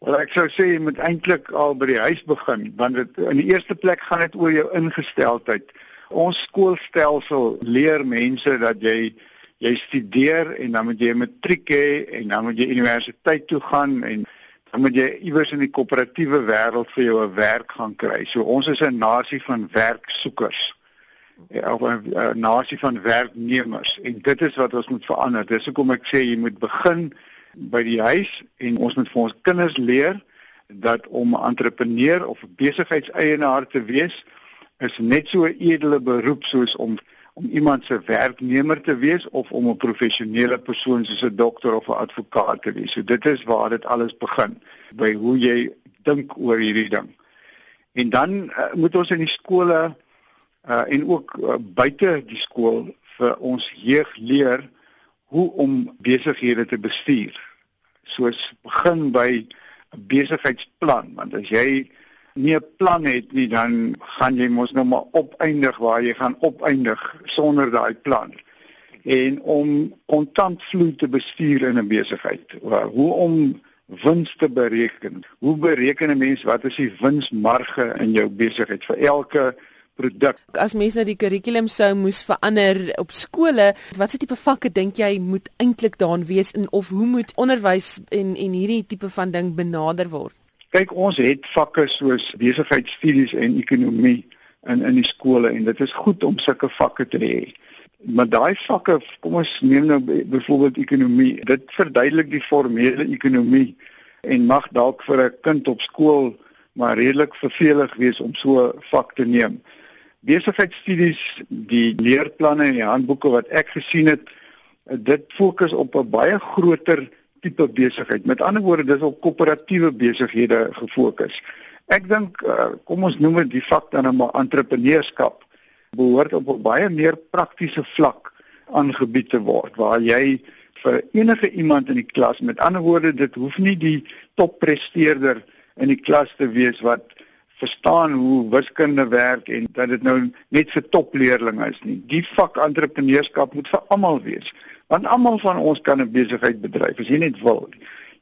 Wel ek sou sê jy moet eintlik al by die huis begin want dit in die eerste plek gaan dit oor jou ingesteldheid. Ons skoolstelsel leer mense dat jy jy studeer en dan moet jy 'n matriek hê en dan moet jy universiteit toe gaan en dan moet jy iewers in die koöperatiewe wêreld vir jou 'n werk gaan kry. So ons is 'n nasie van werksoekers. Ja, 'n nasie van werknemers en dit is wat ons moet verander. Dis hoekom ek sê jy moet begin by die huis en ons moet vir ons kinders leer dat om 'n entrepreneur of 'n besigheidseienaar te wees is net so 'n edele beroep soos om om iemand se werknemer te wees of om 'n professionele persoon soos 'n dokter of 'n advokaat te wees. So dit is waar dit alles begin by hoe jy dink oor hierdie ding. En dan uh, moet ons in die skole uh, en ook uh, buite die skool vir ons jeug leer hoe om besighede te bestuur. Soos begin by 'n besigheidsplan, want as jy nie 'n plan het nie, dan gaan jy mos nou maar opeindig waar jy gaan opeindig sonder daai plan. En om kontantvloei te bestuur in 'n besigheid, hoe om wins te bereken. Hoe bereken 'n mens wat is die winsmarge in jou besigheid vir elke produk? As mense nou die kurrikulum sou moes verander op skole, watse tipe vakke dink jy moet eintlik daarin wees en of hoe moet onderwys en en hierdie tipe van ding benader word? Kyk, ons het vakke soos besigheidstudies en ekonomie in in die skole en dit is goed om sulke vakke te hê. Maar daai vakke, kom ons neem nou byvoorbeeld ekonomie, dit verduidelik die formele ekonomie en mag dalk vir 'n kind op skool maar redelik vervelig wees om so 'n vak te neem. Besigheidstudies, die leerplanne en die handboeke wat ek gesien het, dit fokus op 'n baie groter tipe besigheid. Met ander woorde, dis op koöperatiewe besighede gefokus. Ek dink uh, kom ons noem dit die vak dan nou maar entrepreneurskap behoort op 'n baie meer praktiese vlak aangebied te word waar jy vir enige iemand in die klas, met ander woorde, dit hoef nie die toppresteerder in die klas te wees wat verstaan hoe wiskunde werk en dat dit nou net vir topleerlinge is nie. Die vak entrepreneurskap moet vir almal wees. Want almal van ons kan 'n besigheid bedryf as jy net wil.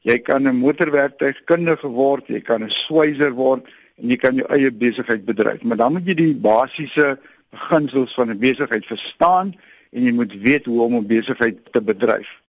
Jy kan 'n motorwerktuigkundige word, jy kan 'n swyser word en jy kan jou eie besigheid bedryf. Maar dan moet jy die basiese beginsels van 'n besigheid verstaan en jy moet weet hoe om 'n besigheid te bedryf.